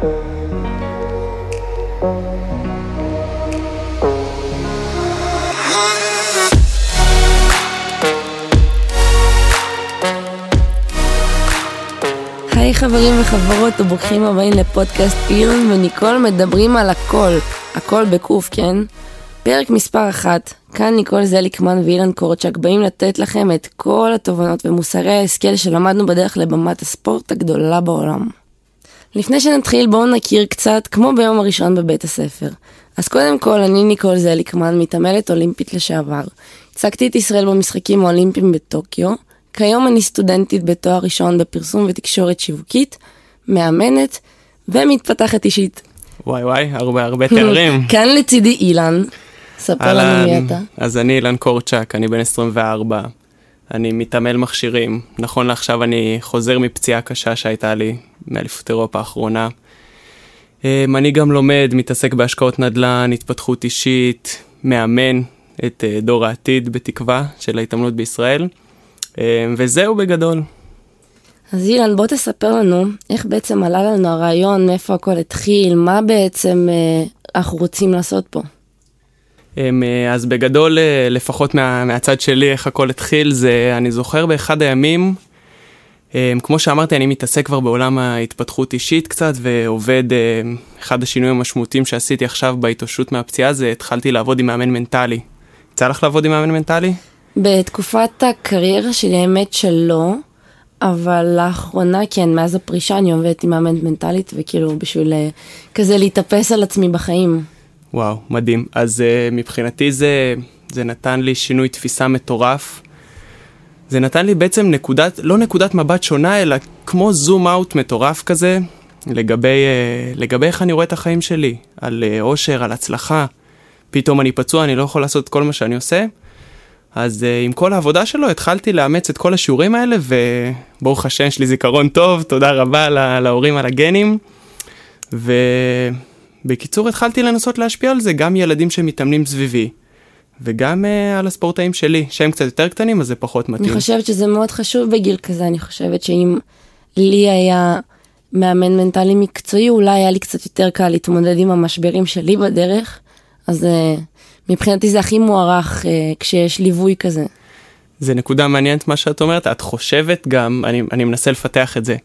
היי חברים וחברות וברוכים הבאים לפודקאסט אילן וניקול מדברים על הכל, הכל בקוף, כן? פרק מספר אחת, כאן ניקול זליקמן ואילן קורצ'ק באים לתת לכם את כל התובנות ומוסרי ההשכל שלמדנו בדרך לבמת הספורט הגדולה בעולם. לפני שנתחיל בואו נכיר קצת כמו ביום הראשון בבית הספר. אז קודם כל אני ניקול זליקמן, מתעמלת אולימפית לשעבר. הצגתי את ישראל במשחקים האולימפיים בטוקיו. כיום אני סטודנטית בתואר ראשון בפרסום ותקשורת שיווקית, מאמנת ומתפתחת אישית. וואי וואי, הרבה הרבה תארים. כאן לצידי אילן. ספר לנו מי אתה. אז אני אילן קורצ'אק, אני בן 24. אני מתעמל מכשירים. נכון לעכשיו אני חוזר מפציעה קשה שהייתה לי מאליפות אירופה האחרונה. אמ, אני גם לומד, מתעסק בהשקעות נדל"ן, התפתחות אישית, מאמן את אה, דור העתיד בתקווה של ההתעמלות בישראל. אמ, וזהו בגדול. אז אילן, בוא תספר לנו איך בעצם עלה לנו הרעיון, מאיפה הכל התחיל, מה בעצם אה, אנחנו רוצים לעשות פה. אה, אז בגדול, אה, לפחות מה, מהצד שלי, איך הכל התחיל, זה, אני זוכר באחד הימים, כמו שאמרתי, אני מתעסק כבר בעולם ההתפתחות אישית קצת, ועובד, אמ, אחד השינויים המשמעותיים שעשיתי עכשיו בהתאוששות מהפציעה זה התחלתי לעבוד עם מאמן מנטלי. יצא לך לעבוד עם מאמן מנטלי? בתקופת הקריירה שלי, האמת שלא, אבל לאחרונה, כן, מאז הפרישה אני עובדת עם מאמנת מנטלית, וכאילו בשביל אה, כזה להתאפס על עצמי בחיים. וואו, מדהים. אז uh, מבחינתי זה, זה נתן לי שינוי תפיסה מטורף. זה נתן לי בעצם נקודת, לא נקודת מבט שונה, אלא כמו זום אאוט מטורף כזה, לגבי, uh, לגבי איך אני רואה את החיים שלי, על uh, אושר, על הצלחה. פתאום אני פצוע, אני לא יכול לעשות את כל מה שאני עושה. אז uh, עם כל העבודה שלו התחלתי לאמץ את כל השיעורים האלה, וברוך השם, יש לי זיכרון טוב, תודה רבה לה, להורים על הגנים. ובקיצור, התחלתי לנסות להשפיע על זה, גם ילדים שמתאמנים סביבי, וגם uh, על הספורטאים שלי, שהם קצת יותר קטנים, אז זה פחות מתאים. אני חושבת שזה מאוד חשוב בגיל כזה, אני חושבת שאם לי היה מאמן מנטלי מקצועי, אולי היה לי קצת יותר קל להתמודד עם המשברים שלי בדרך, אז uh, מבחינתי זה הכי מוערך uh, כשיש ליווי כזה. זה נקודה מעניינת מה שאת אומרת, את חושבת גם, אני, אני מנסה לפתח את זה,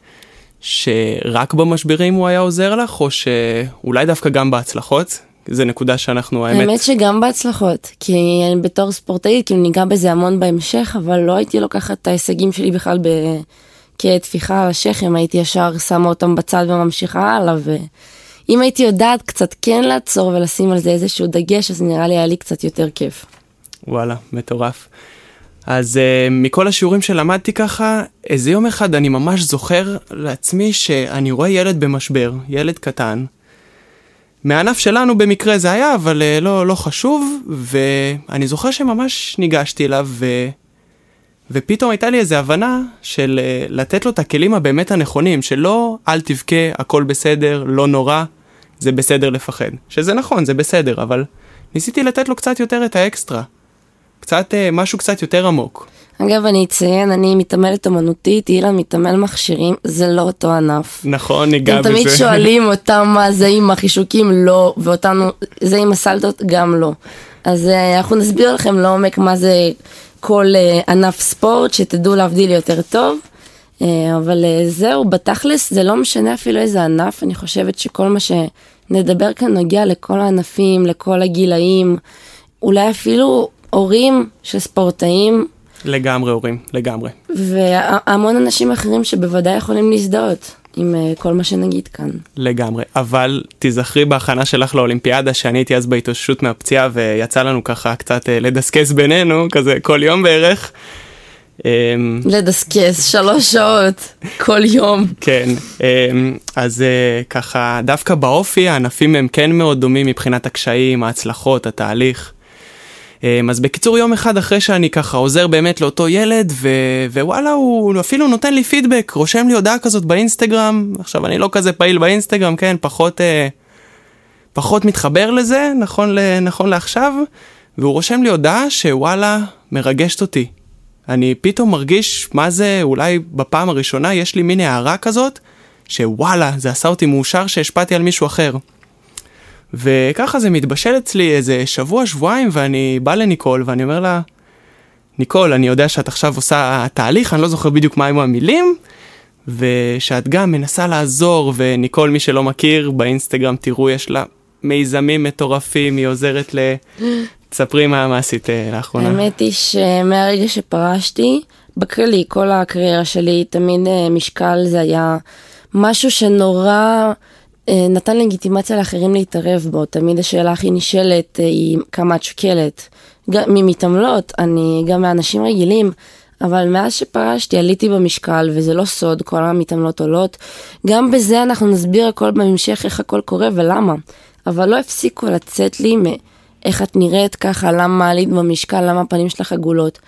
שרק במשברים הוא היה עוזר לך, או שאולי דווקא גם בהצלחות? זה נקודה שאנחנו, האמת... האמת שגם בהצלחות, כי אני בתור ספורטאית, כאילו ניגע בזה המון בהמשך, אבל לא הייתי לוקחת את ההישגים שלי בכלל ב... כטפיחה על השכם, הייתי ישר שמה אותם בצד וממשיכה הלאה, ואם הייתי יודעת קצת כן לעצור ולשים על זה איזשהו דגש, אז נראה לי היה לי קצת יותר כיף. וואלה, מטורף. אז uh, מכל השיעורים שלמדתי ככה, איזה יום אחד אני ממש זוכר לעצמי שאני רואה ילד במשבר, ילד קטן. מהענף שלנו במקרה זה היה, אבל uh, לא, לא חשוב, ואני זוכר שממש ניגשתי אליו, ו... ופתאום הייתה לי איזו הבנה של uh, לתת לו את הכלים הבאמת הנכונים, שלא אל תבכה, הכל בסדר, לא נורא, זה בסדר לפחד. שזה נכון, זה בסדר, אבל ניסיתי לתת לו קצת יותר את האקסטרה. קצת, אה, משהו קצת יותר עמוק. אגב, אני אציין, אני מתעמלת אומנותית, אילן מתעמל מכשירים, זה לא אותו ענף. נכון, ניגע בזה. אתם תמיד שואלים אותם מה זה עם החישוקים, לא, ואותנו, זה עם הסלטות, גם לא. אז אה, אנחנו נסביר לכם לעומק מה זה כל אה, ענף ספורט, שתדעו להבדיל יותר טוב. אבל זהו, בתכלס זה לא משנה אפילו איזה ענף, אני חושבת שכל מה שנדבר כאן נוגע לכל הענפים, לכל הגילאים, אולי אפילו הורים של ספורטאים. לגמרי הורים, לגמרי. והמון אנשים אחרים שבוודאי יכולים להזדהות עם uh, כל מה שנגיד כאן. לגמרי, אבל תיזכרי בהכנה שלך לאולימפיאדה שאני הייתי אז בהתאוששות מהפציעה ויצא לנו ככה קצת uh, לדסקס בינינו, כזה כל יום בערך. אמ, לדסקס שלוש שעות כל יום. כן, אמ, אז uh, ככה דווקא באופי הענפים הם כן מאוד דומים מבחינת הקשיים, ההצלחות, התהליך. אמ, אז בקיצור יום אחד אחרי שאני ככה עוזר באמת לאותו ילד ו... ווואלה הוא אפילו נותן לי פידבק רושם לי הודעה כזאת באינסטגרם עכשיו אני לא כזה פעיל באינסטגרם כן פחות אה, פחות מתחבר לזה נכון, ל... נכון לעכשיו והוא רושם לי הודעה שוואלה מרגשת אותי. אני פתאום מרגיש מה זה אולי בפעם הראשונה יש לי מין הערה כזאת שוואלה, זה עשה אותי מאושר שהשפעתי על מישהו אחר. וככה זה מתבשל אצלי איזה שבוע, שבועיים, ואני בא לניקול ואני אומר לה, ניקול, אני יודע שאת עכשיו עושה תהליך, אני לא זוכר בדיוק מה היו המילים, ושאת גם מנסה לעזור, וניקול, מי שלא מכיר, באינסטגרם תראו, יש לה מיזמים מטורפים, היא עוזרת ל... תספרי מה, עשית אה, לאחרונה. האמת היא שמהרגע שפרשתי, בכללי, כל הקריירה שלי, תמיד אה, משקל זה היה משהו שנורא נתן לגיטימציה לאחרים להתערב בו. תמיד השאלה הכי נשאלת היא כמה את שוקלת. גם ממתעמלות, אני גם מאנשים רגילים. אבל מאז שפרשתי עליתי במשקל וזה לא סוד, כל המתעמלות עולות. גם בזה אנחנו נסביר הכל בהמשך איך הכל קורה ולמה. אבל לא הפסיקו לצאת לי מאיך את נראית ככה, למה עלית במשקל, למה הפנים שלך עגולות.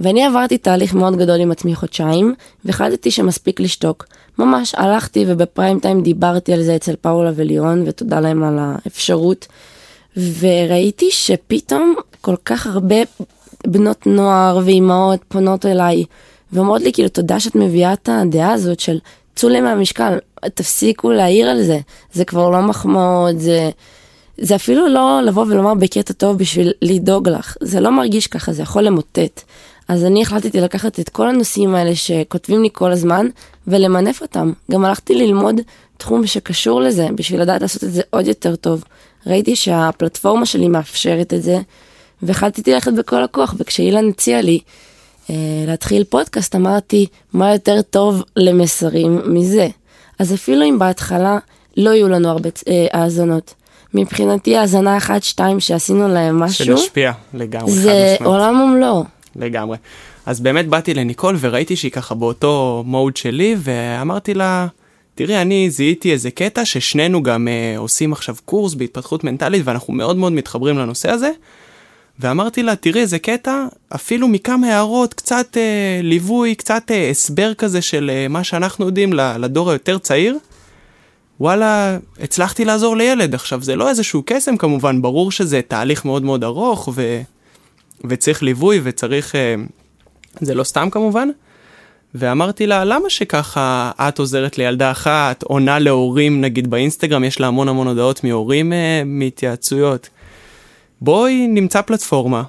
ואני עברתי תהליך מאוד גדול עם עצמי חודשיים, והחלטתי שמספיק לשתוק. ממש הלכתי ובפריים טיים דיברתי על זה אצל פאולה ולירון, ותודה להם על האפשרות. וראיתי שפתאום כל כך הרבה בנות נוער ואימהות פונות אליי ואומרות לי כאילו תודה שאת מביאה את הדעה הזאת של צאו לי מהמשקל, תפסיקו להעיר על זה, זה כבר לא מחמאות, זה, זה אפילו לא לבוא ולומר בקטע טוב בשביל לדאוג לך, זה לא מרגיש ככה, זה יכול למוטט. אז אני החלטתי לקחת את כל הנושאים האלה שכותבים לי כל הזמן ולמנף אותם. גם הלכתי ללמוד תחום שקשור לזה בשביל לדעת לעשות את זה עוד יותר טוב. ראיתי שהפלטפורמה שלי מאפשרת את זה, והחלטתי ללכת בכל הכוח, וכשאילן הציע לי אה, להתחיל פודקאסט, אמרתי, מה יותר טוב למסרים מזה? אז אפילו אם בהתחלה לא יהיו לנו הרבה אה, האזנות, מבחינתי האזנה אחת, שתיים שעשינו להם משהו, שנשפיע לגמרי, זה עולם ומלואו. לגמרי. אז באמת באתי לניקול וראיתי שהיא ככה באותו מוד שלי, ואמרתי לה, תראי, אני זיהיתי איזה קטע ששנינו גם אה, עושים עכשיו קורס בהתפתחות מנטלית, ואנחנו מאוד מאוד מתחברים לנושא הזה. ואמרתי לה, תראי איזה קטע, אפילו מכמה הערות, קצת אה, ליווי, קצת אה, הסבר כזה של אה, מה שאנחנו יודעים לדור היותר צעיר. וואלה, הצלחתי לעזור לילד. עכשיו, זה לא איזשהו קסם כמובן, ברור שזה תהליך מאוד מאוד ארוך, ו... וצריך ליווי וצריך... אה, זה לא סתם כמובן. ואמרתי לה, למה שככה את עוזרת לילדה אחת, עונה להורים, נגיד באינסטגרם, יש לה המון המון הודעות מהורים אה, מהתייעצויות. בואי נמצא פלטפורמה,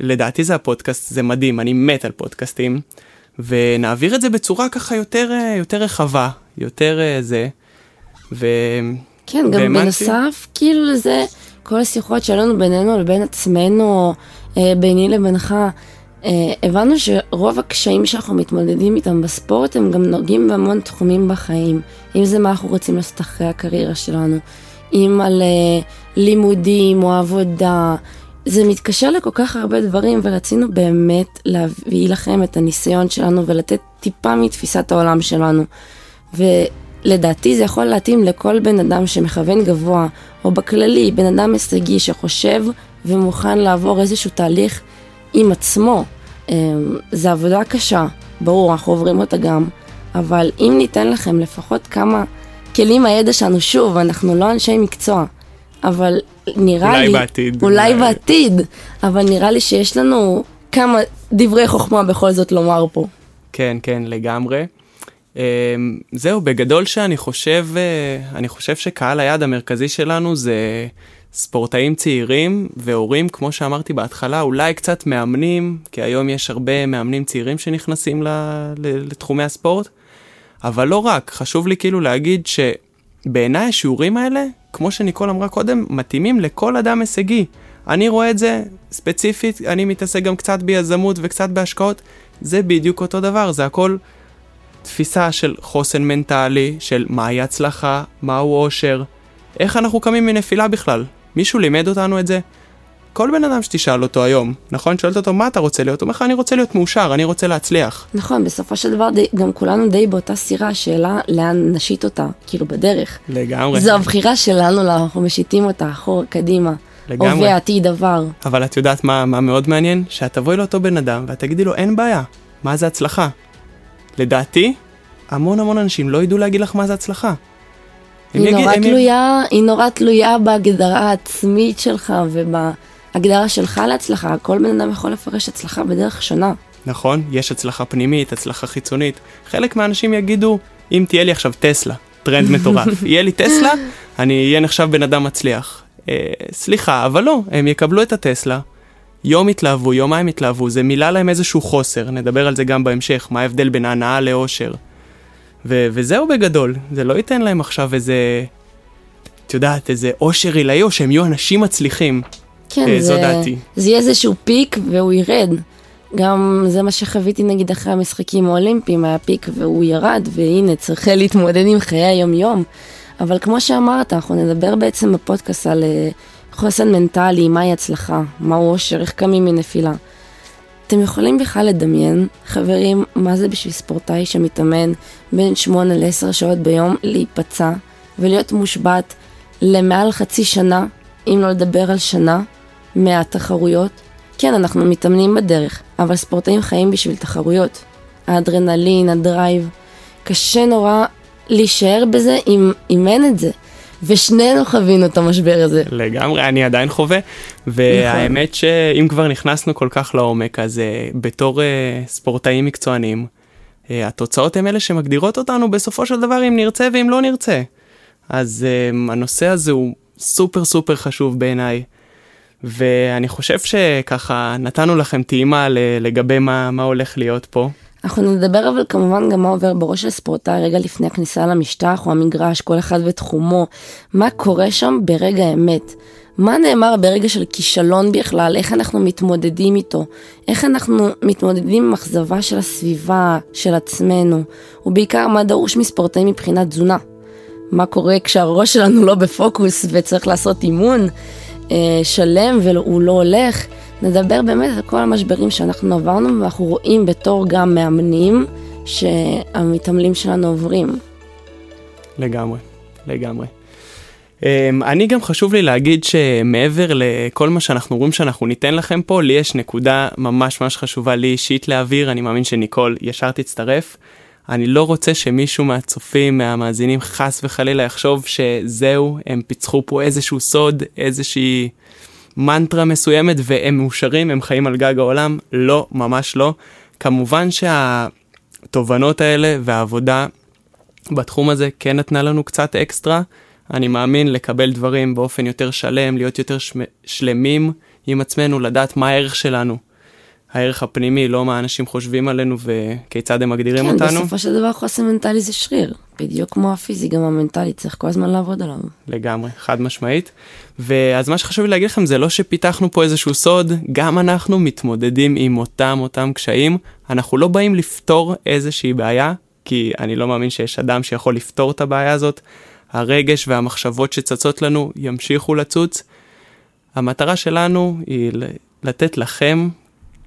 לדעתי זה הפודקאסט, זה מדהים, אני מת על פודקאסטים, ונעביר את זה בצורה ככה יותר, אה, יותר רחבה, יותר זה, ו... כן, גם. בנוסף, כאילו לזה, כל השיחות שלנו בינינו לבין עצמנו, אה, ביני לבינך, אה, הבנו שרוב הקשיים שאנחנו מתמודדים איתם בספורט הם גם נוגעים בהמון תחומים בחיים. אם זה מה אנחנו רוצים לעשות אחרי הקריירה שלנו, אם על אה, לימודים או עבודה, זה מתקשר לכל כך הרבה דברים ורצינו באמת להביא לכם את הניסיון שלנו ולתת טיפה מתפיסת העולם שלנו. ולדעתי זה יכול להתאים לכל בן אדם שמכוון גבוה, או בכללי, בן אדם הישגי שחושב ומוכן לעבור איזשהו תהליך עם עצמו. אמ, זה עבודה קשה, ברור, אנחנו עוברים אותה גם, אבל אם ניתן לכם לפחות כמה כלים מהידע שלנו, שוב, אנחנו לא אנשי מקצוע, אבל נראה אולי לי... בעתיד. אולי אולי בעתיד, אבל נראה לי שיש לנו כמה דברי חוכמה בכל זאת לומר פה. כן, כן, לגמרי. אמ, זהו, בגדול שאני חושב, אה, אני חושב שקהל היעד המרכזי שלנו זה ספורטאים צעירים והורים, כמו שאמרתי בהתחלה, אולי קצת מאמנים, כי היום יש הרבה מאמנים צעירים שנכנסים לתחומי הספורט, אבל לא רק, חשוב לי כאילו להגיד שבעיניי השיעורים האלה, כמו שניקול אמרה קודם, מתאימים לכל אדם הישגי. אני רואה את זה ספציפית, אני מתעסק גם קצת ביזמות וקצת בהשקעות, זה בדיוק אותו דבר, זה הכל תפיסה של חוסן מנטלי, של מהי הצלחה, מהו אושר, איך אנחנו קמים מנפילה בכלל. מישהו לימד אותנו את זה? כל בן אדם שתשאל אותו היום, נכון? שואלת אותו מה אתה רוצה להיות? הוא אומר לך אני רוצה להיות מאושר, אני רוצה להצליח. נכון, בסופו של דבר די, גם כולנו די באותה סירה, השאלה לאן נשית אותה, כאילו בדרך. לגמרי. זו הבחירה שלנו, אנחנו משיתים אותה אחורה, קדימה. לגמרי. הווה עתיד עבר. אבל את יודעת מה, מה מאוד מעניין? שאת תבואי לאותו בן אדם ואת תגידי לו אין בעיה, מה זה הצלחה? לדעתי, המון המון אנשים לא ידעו להגיד לך מה זה הצלחה. היא נורא, יגיד, תלויה, הם... היא נורא תלויה בהגדרה העצמית שלך ובהגדרה שלך להצלחה. כל בן אדם יכול לפרש הצלחה בדרך שונה. נכון, יש הצלחה פנימית, הצלחה חיצונית. חלק מהאנשים יגידו, אם תהיה לי עכשיו טסלה, טרנד מטורף. יהיה לי טסלה, אני אהיה נחשב בן אדם מצליח. אה, סליחה, אבל לא, הם יקבלו את הטסלה. יום התלהבו, יומיים התלהבו, זה מילא להם איזשהו חוסר, נדבר על זה גם בהמשך, מה ההבדל בין הנאה לאושר. ו- וזהו בגדול, זה לא ייתן להם עכשיו איזה, את יודעת, איזה אושר עילאי, או שהם יהיו אנשים מצליחים. כן, אה, זו זה, דעתי. זה יהיה איזשהו פיק והוא ירד. גם זה מה שחוויתי נגיד אחרי המשחקים האולימפיים, היה פיק והוא ירד, והנה צריך להתמודד עם חיי היום-יום. אבל כמו שאמרת, אנחנו נדבר בעצם בפודקאסט על אה, חוסן מנטלי, מהי הצלחה, מהו אושר, איך קמים מנפילה. אתם יכולים בכלל לדמיין, חברים, מה זה בשביל ספורטאי שמתאמן בין 8 ל-10 שעות ביום להיפצע ולהיות מושבת למעל חצי שנה, אם לא לדבר על שנה, מהתחרויות? כן, אנחנו מתאמנים בדרך, אבל ספורטאים חיים בשביל תחרויות. האדרנלין, הדרייב, קשה נורא להישאר בזה אם, אם אין את זה. ושנינו חווינו את המשבר הזה. לגמרי, אני עדיין חווה, והאמת שאם כבר נכנסנו כל כך לעומק, אז uh, בתור uh, ספורטאים מקצוענים, uh, התוצאות הן אלה שמגדירות אותנו בסופו של דבר אם נרצה ואם לא נרצה. אז הנושא הזה הוא סופר סופר חשוב בעיניי, ואני חושב שככה נתנו לכם טעימה לגבי מה, מה הולך להיות פה. אנחנו נדבר אבל כמובן גם מה עובר בראש של ספורטאי רגע לפני הכניסה למשטח או המגרש, כל אחד ותחומו, מה קורה שם ברגע האמת. מה נאמר ברגע של כישלון בכלל, איך אנחנו מתמודדים איתו, איך אנחנו מתמודדים עם אכזבה של הסביבה, של עצמנו, ובעיקר מה דרוש מספורטאים מבחינת תזונה. מה קורה כשהראש שלנו לא בפוקוס וצריך לעשות אימון אה, שלם והוא לא הולך. נדבר באמת על כל המשברים שאנחנו עברנו ואנחנו רואים בתור גם מאמנים שהמתעמלים שלנו עוברים. לגמרי, לגמרי. Um, אני גם חשוב לי להגיד שמעבר לכל מה שאנחנו רואים שאנחנו ניתן לכם פה, לי יש נקודה ממש ממש חשובה לי אישית להעביר, אני מאמין שניקול ישר תצטרף. אני לא רוצה שמישהו מהצופים, מהמאזינים, חס וחלילה יחשוב שזהו, הם פיצחו פה איזשהו סוד, איזושהי מנטרה מסוימת והם מאושרים, הם חיים על גג העולם. לא, ממש לא. כמובן שהתובנות האלה והעבודה בתחום הזה כן נתנה לנו קצת אקסטרה. אני מאמין לקבל דברים באופן יותר שלם, להיות יותר שלמים עם עצמנו, לדעת מה הערך שלנו. הערך הפנימי, לא מה אנשים חושבים עלינו וכיצד הם מגדירים כן, אותנו. כן, בסופו של דבר חוסן מנטלי זה שריר, בדיוק כמו הפיזי, גם המנטלי, צריך כל הזמן לעבוד עליו. לגמרי, חד משמעית. ואז מה שחשוב לי להגיד לכם זה לא שפיתחנו פה איזשהו סוד, גם אנחנו מתמודדים עם אותם אותם קשיים. אנחנו לא באים לפתור איזושהי בעיה, כי אני לא מאמין שיש אדם שיכול לפתור את הבעיה הזאת. הרגש והמחשבות שצצות לנו ימשיכו לצוץ. המטרה שלנו היא לתת לכם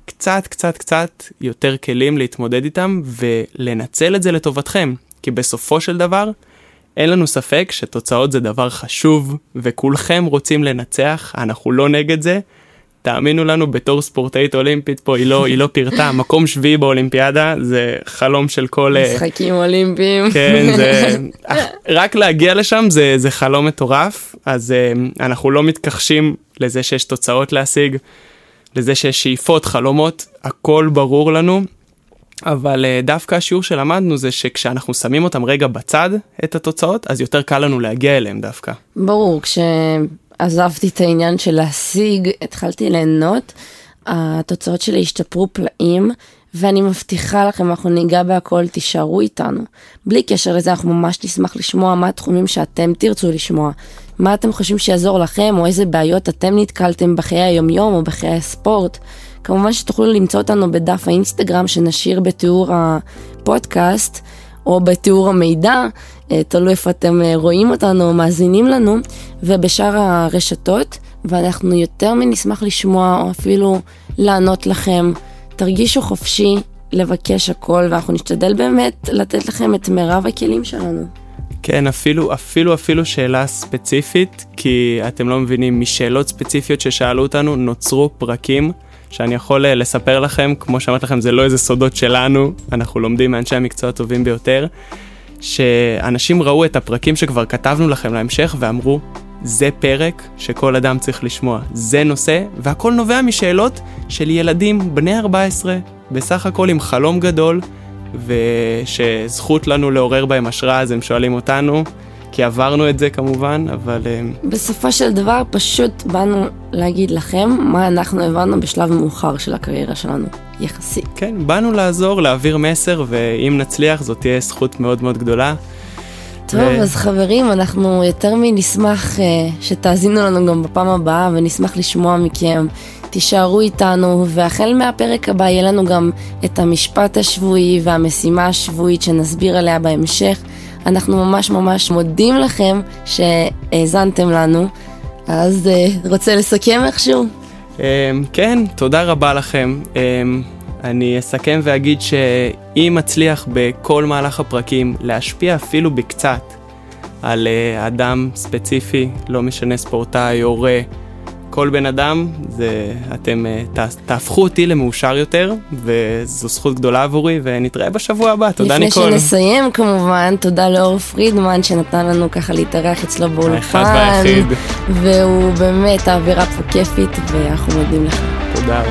קצת קצת קצת יותר כלים להתמודד איתם ולנצל את זה לטובתכם, כי בסופו של דבר אין לנו ספק שתוצאות זה דבר חשוב וכולכם רוצים לנצח, אנחנו לא נגד זה. תאמינו לנו בתור ספורטאית אולימפית פה היא לא היא לא פירטה. מקום שביעי באולימפיאדה זה חלום של כל אה, משחקים אולימפיים. כן זה רק להגיע לשם זה זה חלום מטורף. אז אה, אנחנו לא מתכחשים לזה שיש תוצאות להשיג לזה שיש שאיפות, חלומות, הכל ברור לנו, אבל uh, דווקא השיעור שלמדנו זה שכשאנחנו שמים אותם רגע בצד, את התוצאות, אז יותר קל לנו להגיע אליהם דווקא. ברור, כשעזבתי את העניין של להשיג, התחלתי ליהנות, התוצאות שלי השתפרו פלאים. ואני מבטיחה לכם, אנחנו ניגע בהכל, תישארו איתנו. בלי קשר לזה, אנחנו ממש נשמח לשמוע מה התחומים שאתם תרצו לשמוע. מה אתם חושבים שיעזור לכם, או איזה בעיות אתם נתקלתם בחיי היומיום או בחיי הספורט. כמובן שתוכלו למצוא אותנו בדף האינסטגרם שנשאיר בתיאור הפודקאסט, או בתיאור המידע, אה, תלוי איפה אתם אה, רואים אותנו או מאזינים לנו, ובשאר הרשתות, ואנחנו יותר מנשמח לשמוע, או אפילו לענות לכם. תרגישו חופשי לבקש הכל, ואנחנו נשתדל באמת לתת לכם את מירב הכלים שלנו. כן, אפילו, אפילו, אפילו שאלה ספציפית, כי אתם לא מבינים, משאלות ספציפיות ששאלו אותנו, נוצרו פרקים שאני יכול אה, לספר לכם, כמו שאמרתי לכם, זה לא איזה סודות שלנו, אנחנו לומדים מאנשי המקצוע הטובים ביותר, שאנשים ראו את הפרקים שכבר כתבנו לכם להמשך ואמרו, זה פרק שכל אדם צריך לשמוע, זה נושא, והכל נובע משאלות של ילדים בני 14, בסך הכל עם חלום גדול, ושזכות לנו לעורר בהם השראה, אז הם שואלים אותנו, כי עברנו את זה כמובן, אבל... אה, בסופו של דבר פשוט באנו להגיד לכם מה אנחנו הבנו בשלב מאוחר של הקריירה שלנו, יחסית. כן, באנו לעזור, להעביר מסר, ואם נצליח זאת תהיה זכות מאוד מאוד גדולה. טוב, ו... אז חברים, אנחנו יותר מנשמח uh, שתאזינו לנו גם בפעם הבאה, ונשמח לשמוע מכם. תישארו איתנו, והחל מהפרק הבא יהיה לנו גם את המשפט השבועי והמשימה השבועית שנסביר עליה בהמשך. אנחנו ממש ממש מודים לכם שהאזנתם לנו. אז uh, רוצה לסכם איכשהו? Um, כן, תודה רבה לכם. Um, אני אסכם ואגיד שאם אצליח בכל מהלך הפרקים להשפיע אפילו בקצת על uh, אדם ספציפי, לא משנה ספורטאי, הורה, כל בן אדם, זה, אתם uh, ת, תהפכו אותי למאושר יותר, וזו זכות גדולה עבורי, ונתראה בשבוע הבא. תודה לפני ניקול. לפני שנסיים כמובן, תודה לאור פרידמן שנתן לנו ככה להתארח אצלו באולפן. האחד והיחיד. והוא באמת, האווירה פה כיפית, ואנחנו מודים לך. תודה.